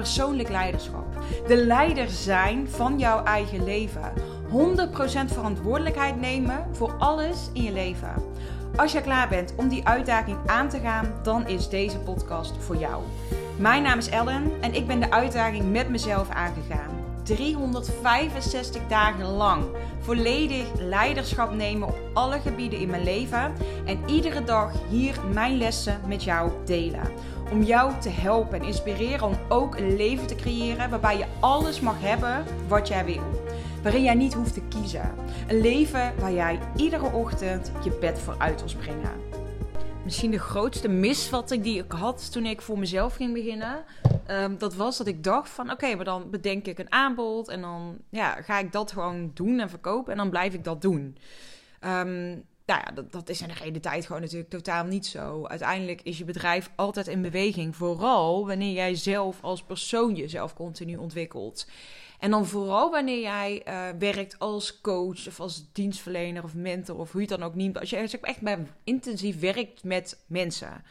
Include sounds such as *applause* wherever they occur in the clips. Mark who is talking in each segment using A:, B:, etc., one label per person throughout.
A: Persoonlijk leiderschap. De leider zijn van jouw eigen leven. 100% verantwoordelijkheid nemen voor alles in je leven. Als je klaar bent om die uitdaging aan te gaan, dan is deze podcast voor jou. Mijn naam is Ellen en ik ben de uitdaging met mezelf aangegaan. 365 dagen lang volledig leiderschap nemen op alle gebieden in mijn leven en iedere dag hier mijn lessen met jou delen. Om jou te helpen en inspireren om ook een leven te creëren waarbij je alles mag hebben wat jij wil waarin jij niet hoeft te kiezen. Een leven waar jij iedere ochtend je bed voor uit wil springen. Misschien de grootste misvatting die ik had toen ik voor mezelf ging beginnen. Um, dat was dat ik dacht van oké, maar dan bedenk ik een aanbod en dan ja, ga ik dat gewoon doen en verkopen en dan blijf ik dat doen. Um, nou ja, dat, dat is in de hele tijd gewoon natuurlijk totaal niet zo. Uiteindelijk is je bedrijf altijd in beweging. Vooral wanneer jij zelf als persoon jezelf continu ontwikkelt. En dan vooral wanneer jij uh, werkt als coach of als dienstverlener of mentor of hoe je het dan ook noemt. Als je echt intensief werkt met mensen.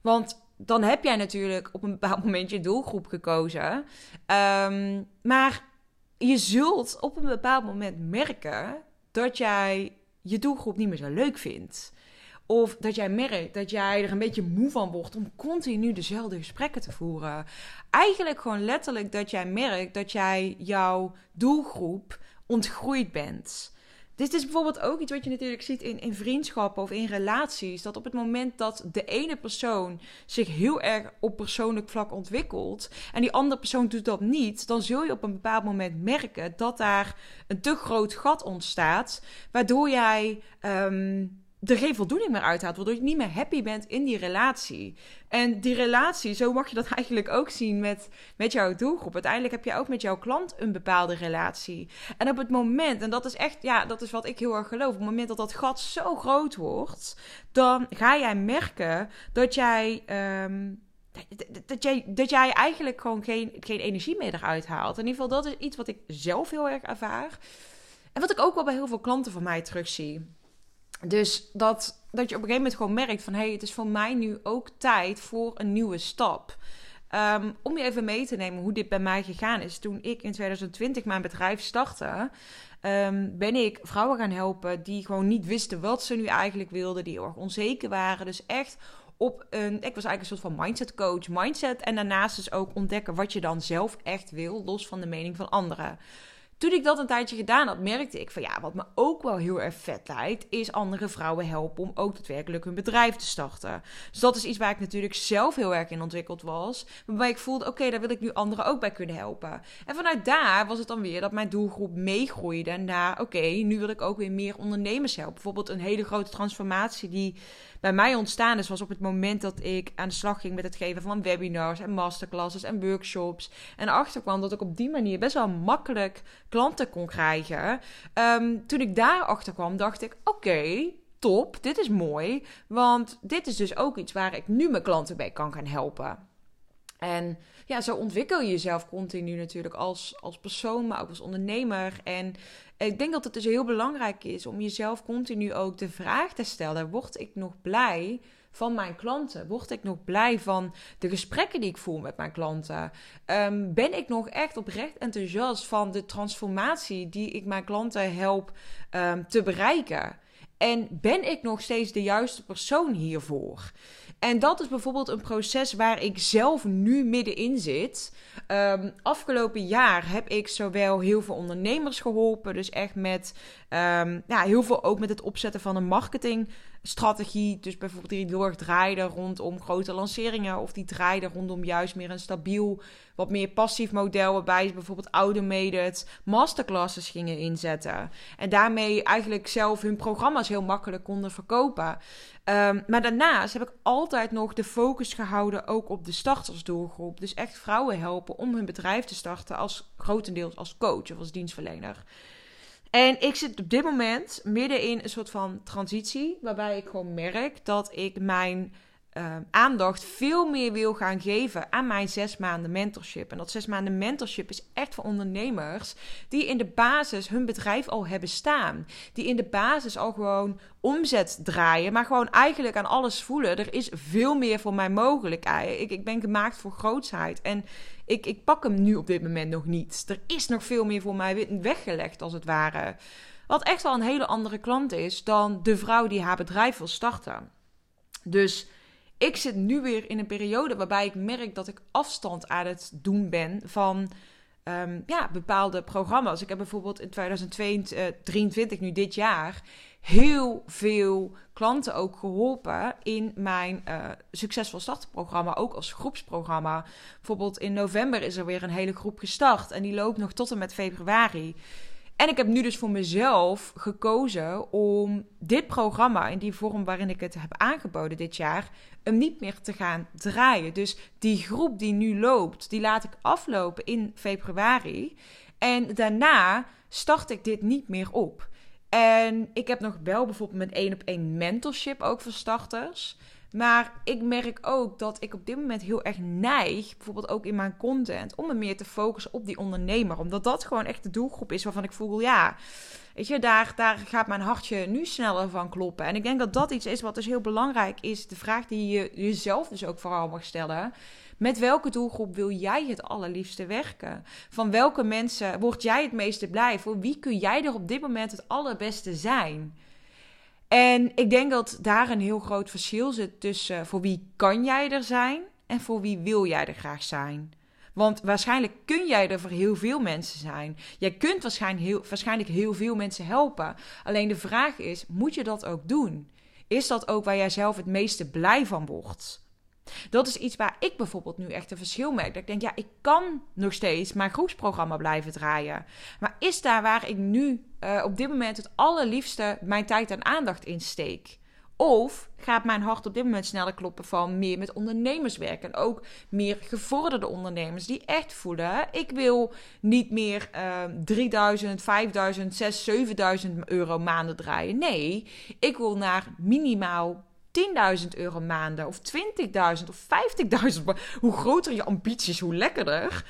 A: Want dan heb jij natuurlijk op een bepaald moment je doelgroep gekozen. Um, maar je zult op een bepaald moment merken dat jij je doelgroep niet meer zo leuk vindt. Of dat jij merkt dat jij er een beetje moe van wordt om continu dezelfde gesprekken te voeren. Eigenlijk gewoon letterlijk dat jij merkt dat jij jouw doelgroep ontgroeid bent. Dit is bijvoorbeeld ook iets wat je natuurlijk ziet in, in vriendschappen of in relaties. Dat op het moment dat de ene persoon zich heel erg op persoonlijk vlak ontwikkelt en die andere persoon doet dat niet, dan zul je op een bepaald moment merken dat daar een te groot gat ontstaat, waardoor jij um, er geen voldoening meer uithaalt, waardoor je niet meer happy bent in die relatie. En die relatie, zo mag je dat *laughs* eigenlijk ook zien met, met jouw doelgroep. Uiteindelijk heb je ook met jouw klant een bepaalde relatie. En op het moment, en dat is echt, ja, dat is wat ik heel erg geloof, op het moment dat dat gat zo groot wordt, dan ga jij merken dat jij. Um, dat jij, dat jij eigenlijk gewoon geen, geen energie meer eruit haalt. In ieder geval, dat is iets wat ik zelf heel erg ervaar. En wat ik ook wel bij heel veel klanten van mij terugzie. Dus dat, dat je op een gegeven moment gewoon merkt van... hé, hey, het is voor mij nu ook tijd voor een nieuwe stap. Um, om je even mee te nemen hoe dit bij mij gegaan is. Toen ik in 2020 mijn bedrijf startte... Um, ben ik vrouwen gaan helpen die gewoon niet wisten wat ze nu eigenlijk wilden. Die erg onzeker waren. Dus echt op een... Ik was eigenlijk een soort van mindset coach. Mindset en daarnaast dus ook ontdekken wat je dan zelf echt wil. Los van de mening van anderen toen ik dat een tijdje gedaan had, merkte ik van ja, wat me ook wel heel erg vet lijkt, is andere vrouwen helpen om ook daadwerkelijk hun bedrijf te starten. Dus dat is iets waar ik natuurlijk zelf heel erg in ontwikkeld was. Waarbij ik voelde, oké, daar wil ik nu anderen ook bij kunnen helpen. En vanuit daar was het dan weer dat mijn doelgroep meegroeide. En daar, oké, nu wil ik ook weer meer ondernemers helpen. Bijvoorbeeld een hele grote transformatie die bij mij ontstaan is, was op het moment dat ik aan de slag ging met het geven van webinars en masterclasses en workshops. En achterkwam dat ik op die manier best wel makkelijk klanten kon krijgen. Ehm, toen ik daar achter kwam, dacht ik: oké. top, dit is mooi. Want dit is dus ook iets waar ik nu mijn klanten bij kan gaan helpen. En ja, zo ontwikkel je jezelf continu natuurlijk als, als persoon, maar ook als ondernemer. En ik denk dat het dus heel belangrijk is om jezelf continu ook de vraag te stellen: word ik nog blij van mijn klanten? Word ik nog blij van de gesprekken die ik voer met mijn klanten? Um, ben ik nog echt oprecht enthousiast van de transformatie die ik mijn klanten help um, te bereiken? En ben ik nog steeds de juiste persoon hiervoor? En dat is bijvoorbeeld een proces waar ik zelf nu middenin zit. Um, afgelopen jaar heb ik zowel heel veel ondernemers geholpen, dus echt met um, ja, heel veel ook met het opzetten van een marketingstrategie. Dus bijvoorbeeld die heel draaide rondom grote lanceringen, of die draaide rondom juist meer een stabiel, wat meer passief model, waarbij ze bijvoorbeeld automated masterclasses gingen inzetten. En daarmee eigenlijk zelf hun programma's heel makkelijk konden verkopen. Um, maar daarnaast heb ik altijd nog de focus gehouden ook op de startersdoelgroep. Dus echt vrouwen helpen om hun bedrijf te starten als grotendeels als coach of als dienstverlener. En ik zit op dit moment midden in een soort van transitie, waarbij ik gewoon merk dat ik mijn uh, aandacht veel meer wil gaan geven aan mijn zes maanden mentorship. En dat zes maanden mentorship is echt voor ondernemers die in de basis hun bedrijf al hebben staan. Die in de basis al gewoon omzet draaien, maar gewoon eigenlijk aan alles voelen. Er is veel meer voor mij mogelijk. Ik, ik ben gemaakt voor grootsheid. En ik, ik pak hem nu op dit moment nog niet. Er is nog veel meer voor mij weggelegd, als het ware. Wat echt wel een hele andere klant is dan de vrouw die haar bedrijf wil starten. Dus ik zit nu weer in een periode waarbij ik merk dat ik afstand aan het doen ben van ehm, ja, bepaalde programma's. Ik heb bijvoorbeeld in 2023, nu dit jaar, heel veel klanten ook geholpen in mijn uh, succesvol starten ook als groepsprogramma. Bijvoorbeeld in november is er weer een hele groep gestart en die loopt nog tot en met februari. En ik heb nu dus voor mezelf gekozen om dit programma in die vorm waarin ik het heb aangeboden dit jaar, hem niet meer te gaan draaien. Dus die groep die nu loopt, die laat ik aflopen in februari. En daarna start ik dit niet meer op. En ik heb nog wel bijvoorbeeld mijn één op één mentorship ook voor starters. Maar ik merk ook dat ik op dit moment heel erg neig, bijvoorbeeld ook in mijn content, om me meer te focussen op die ondernemer. Omdat dat gewoon echt de doelgroep is waarvan ik voel, ja, weet je, daar, daar gaat mijn hartje nu sneller van kloppen. En ik denk dat dat iets is wat dus heel belangrijk is. De vraag die je jezelf dus ook vooral mag stellen. Met welke doelgroep wil jij het allerliefste werken? Van welke mensen word jij het meeste blij? Voor wie kun jij er op dit moment het allerbeste zijn? En ik denk dat daar een heel groot verschil zit tussen voor wie kan jij er zijn en voor wie wil jij er graag zijn. Want waarschijnlijk kun jij er voor heel veel mensen zijn. Jij kunt waarschijnlijk heel, waarschijnlijk heel veel mensen helpen. Alleen de vraag is: moet je dat ook doen? Is dat ook waar jij zelf het meeste blij van wordt? Dat is iets waar ik bijvoorbeeld nu echt een verschil merk. Dat ik denk, ja, ik kan nog steeds mijn groepsprogramma blijven draaien. Maar is daar waar ik nu uh, op dit moment het allerliefste mijn tijd en aandacht in steek? Of gaat mijn hart op dit moment sneller kloppen van meer met ondernemers werken? En ook meer gevorderde ondernemers die echt voelen: ik wil niet meer uh, 3000, 5000, 6, 7000 euro maanden draaien. Nee, ik wil naar minimaal 10.000 euro maanden of 20.000 of 50.000. Hoe groter je ambities, hoe lekkerder.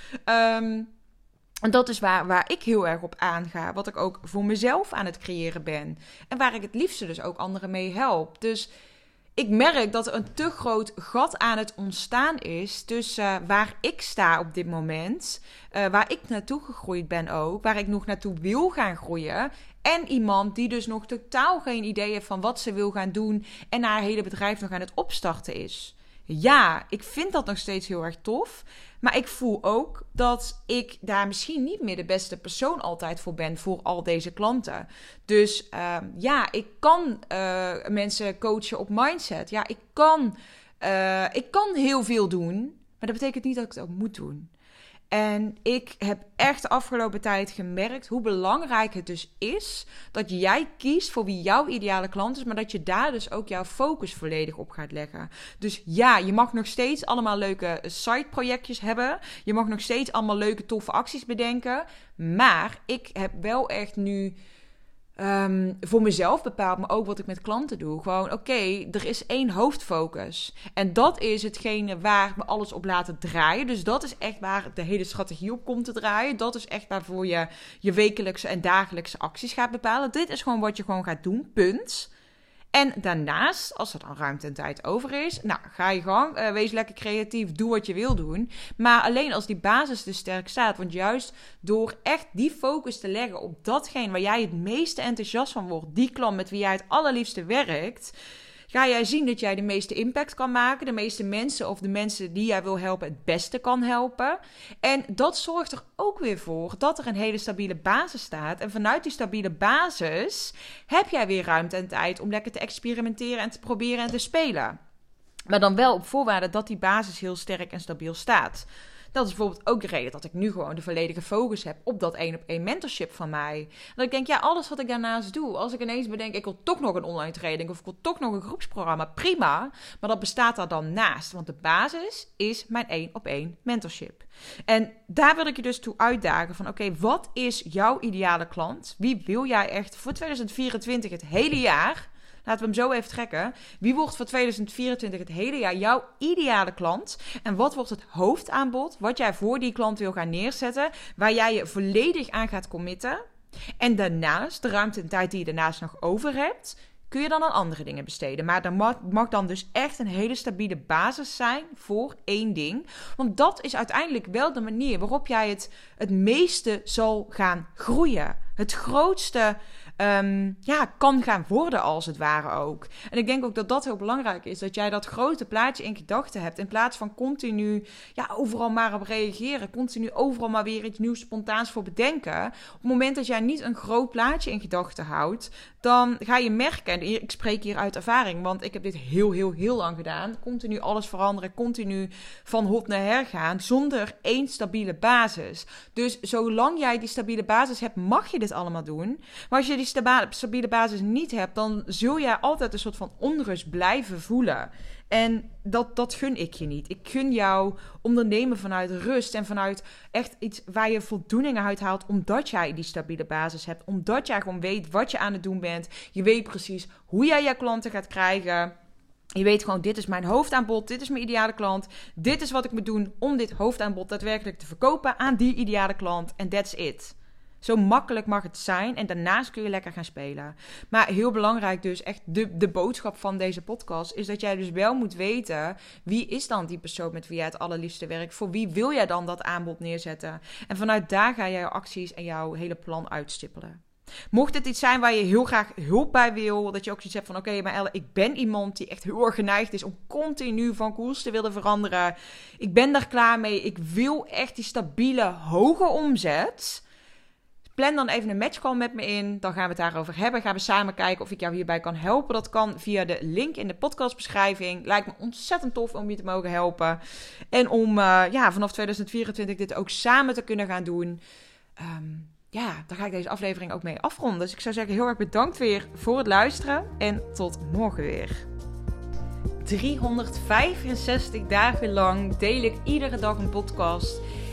A: En dat is waar, waar ik heel erg op aanga. Wat ik ook voor mezelf aan het creëren ben. En waar ik het liefste dus ook anderen mee help. Dus ik merk dat er een te groot gat aan het ontstaan is tussen uh, waar ik sta op dit moment, uh, waar ik naartoe gegroeid ben ook, waar ik nog naartoe wil gaan groeien. En iemand die dus nog totaal geen idee heeft van wat ze wil gaan doen en haar hele bedrijf nog aan het opstarten is. Ja, ik vind dat nog steeds heel erg tof. Maar ik voel ook dat ik daar misschien niet meer de beste persoon altijd voor ben voor al deze klanten. Dus uh, ja, ik kan uh, mensen coachen op mindset. Ja, ik kan, uh, ik kan heel veel doen. Maar dat betekent niet dat ik het ook moet doen. En ik heb echt de afgelopen tijd gemerkt hoe belangrijk het dus is dat jij kiest voor wie jouw ideale klant is, maar dat je daar dus ook jouw focus volledig op gaat leggen. Dus ja, je mag nog steeds allemaal leuke side-projectjes hebben. Je mag nog steeds allemaal leuke, toffe acties bedenken. Maar ik heb wel echt nu Um, voor mezelf bepaalt, maar ook wat ik met klanten doe. Gewoon, oké, er is één hoofdfocus. En dat is hetgene waar we alles op laten draaien. Dus dat is echt waar de hele strategie op komt te draaien. Dat is echt waarvoor je je wekelijkse en dagelijkse acties gaat bepalen. Dit is gewoon wat je gewoon gaat doen, punt. En daarnaast, als er dan ruimte en tijd over is, nou, ga je gang, uh, wees lekker creatief, doe wat je wil doen. Maar alleen als die basis dus sterk staat. Want juist door echt die focus te leggen op datgene waar jij het meeste enthousiast van wordt, die klant met wie jij het allerliefste werkt, ga jij zien dat jij de meeste impact kan maken, de meeste mensen of de mensen die jij wil helpen het beste kan helpen. En dat zorgt er ook weer voor dat er een hele stabiele basis staat. En vanuit die stabiele basis heb jij weer ruimte en tijd om lekker te experimenteren en te proberen en te spelen. Maar dan wel op voorwaarde dat die basis heel sterk en stabiel staat. Dat is bijvoorbeeld ook de reden dat ik nu gewoon de volledige focus heb op dat één op één mentorship van mij. Dat ik denk, ja, alles wat ik daarnaast doe, als ik ineens bedenk, ik wil toch nog een online training of ik wil toch nog een groepsprogramma, prima. Maar dat bestaat daar dan naast. Want de basis is mijn één op één mentorship. En daar wil ik je dus toe uitdagen van, oké, wat is jouw ideale klant? Wie wil jij echt voor 2024 het hele jaar? Laten we hem zo even trekken. Wie wordt voor 2024 het hele jaar jouw ideale klant? En wat wordt het hoofdaanbod wat jij voor die klant wil gaan neerzetten, waar jij je volledig aan gaat committen? En daarnaast, de ruimte en tijd die je daarnaast nog over hebt, kun je dan aan andere dingen besteden. Maar er mag, mag, dan dus echt een hele stabiele basis zijn voor één ding. Want dat is uiteindelijk wel de manier waarop jij het het meeste zal gaan groeien. Het grootste um, ja, kan gaan worden, als het ware ook. En ik denk ook dat dat heel belangrijk is. Dat jij dat grote plaatje in gedachten hebt. In plaats van continu ja, overal maar op reageren. Continu overal maar weer iets nieuws spontaans voor bedenken. Op het moment dat jij niet een groot plaatje in gedachten houdt, dan ga je merken. En ik spreek hier uit ervaring, want ik heb dit heel, heel, heel lang gedaan. Continu alles veranderen, continu van hot naar her gaan. Zonder één stabiele basis. Dus zolang jij die stabiele basis hebt, mag je dit allemaal doen. Maar als je die stabiele basis niet hebt, dan zul jij altijd een soort van onrust blijven voelen. En dat, dat gun ik je niet. Ik gun jou ondernemen vanuit rust en vanuit echt iets waar je voldoening uit haalt, omdat jij die stabiele basis hebt. Omdat jij gewoon weet wat je aan het doen bent. Je weet precies hoe jij je klanten gaat krijgen. Je weet gewoon, dit is mijn hoofdaanbod, dit is mijn ideale klant. Dit is wat ik moet doen om dit hoofdaanbod daadwerkelijk te verkopen aan die ideale klant. En that's it. Zo makkelijk mag het zijn. En daarnaast kun je lekker gaan spelen. Maar heel belangrijk dus, echt de, de boodschap van deze podcast... is dat jij dus wel moet weten... wie is dan die persoon met wie jij het allerliefste werkt? Voor wie wil jij dan dat aanbod neerzetten? En vanuit daar ga jij jouw acties en jouw hele plan uitstippelen. Mocht het iets zijn waar je heel graag hulp bij wil, dat je ook iets hebt van: oké, maar Elle, ik ben iemand die echt heel erg geneigd is om continu van koers te willen veranderen. Ik ben daar klaar mee. Ik wil echt die stabiele, hoge omzet. Plan dan even een matchcall met me in. Dan gaan we het daarover hebben. Gaan we samen kijken of ik jou hierbij kan helpen. Dat kan via de link in de podcastbeschrijving. Lijkt me ontzettend tof om je te mogen helpen. En om uh, ja, vanaf 2024 dit ook samen te kunnen gaan doen. Um, ja, daar ga ik deze aflevering ook mee afronden. Dus ik zou zeggen, heel erg bedankt weer voor het luisteren. En tot morgen weer. 365 dagen lang deel ik iedere dag een podcast.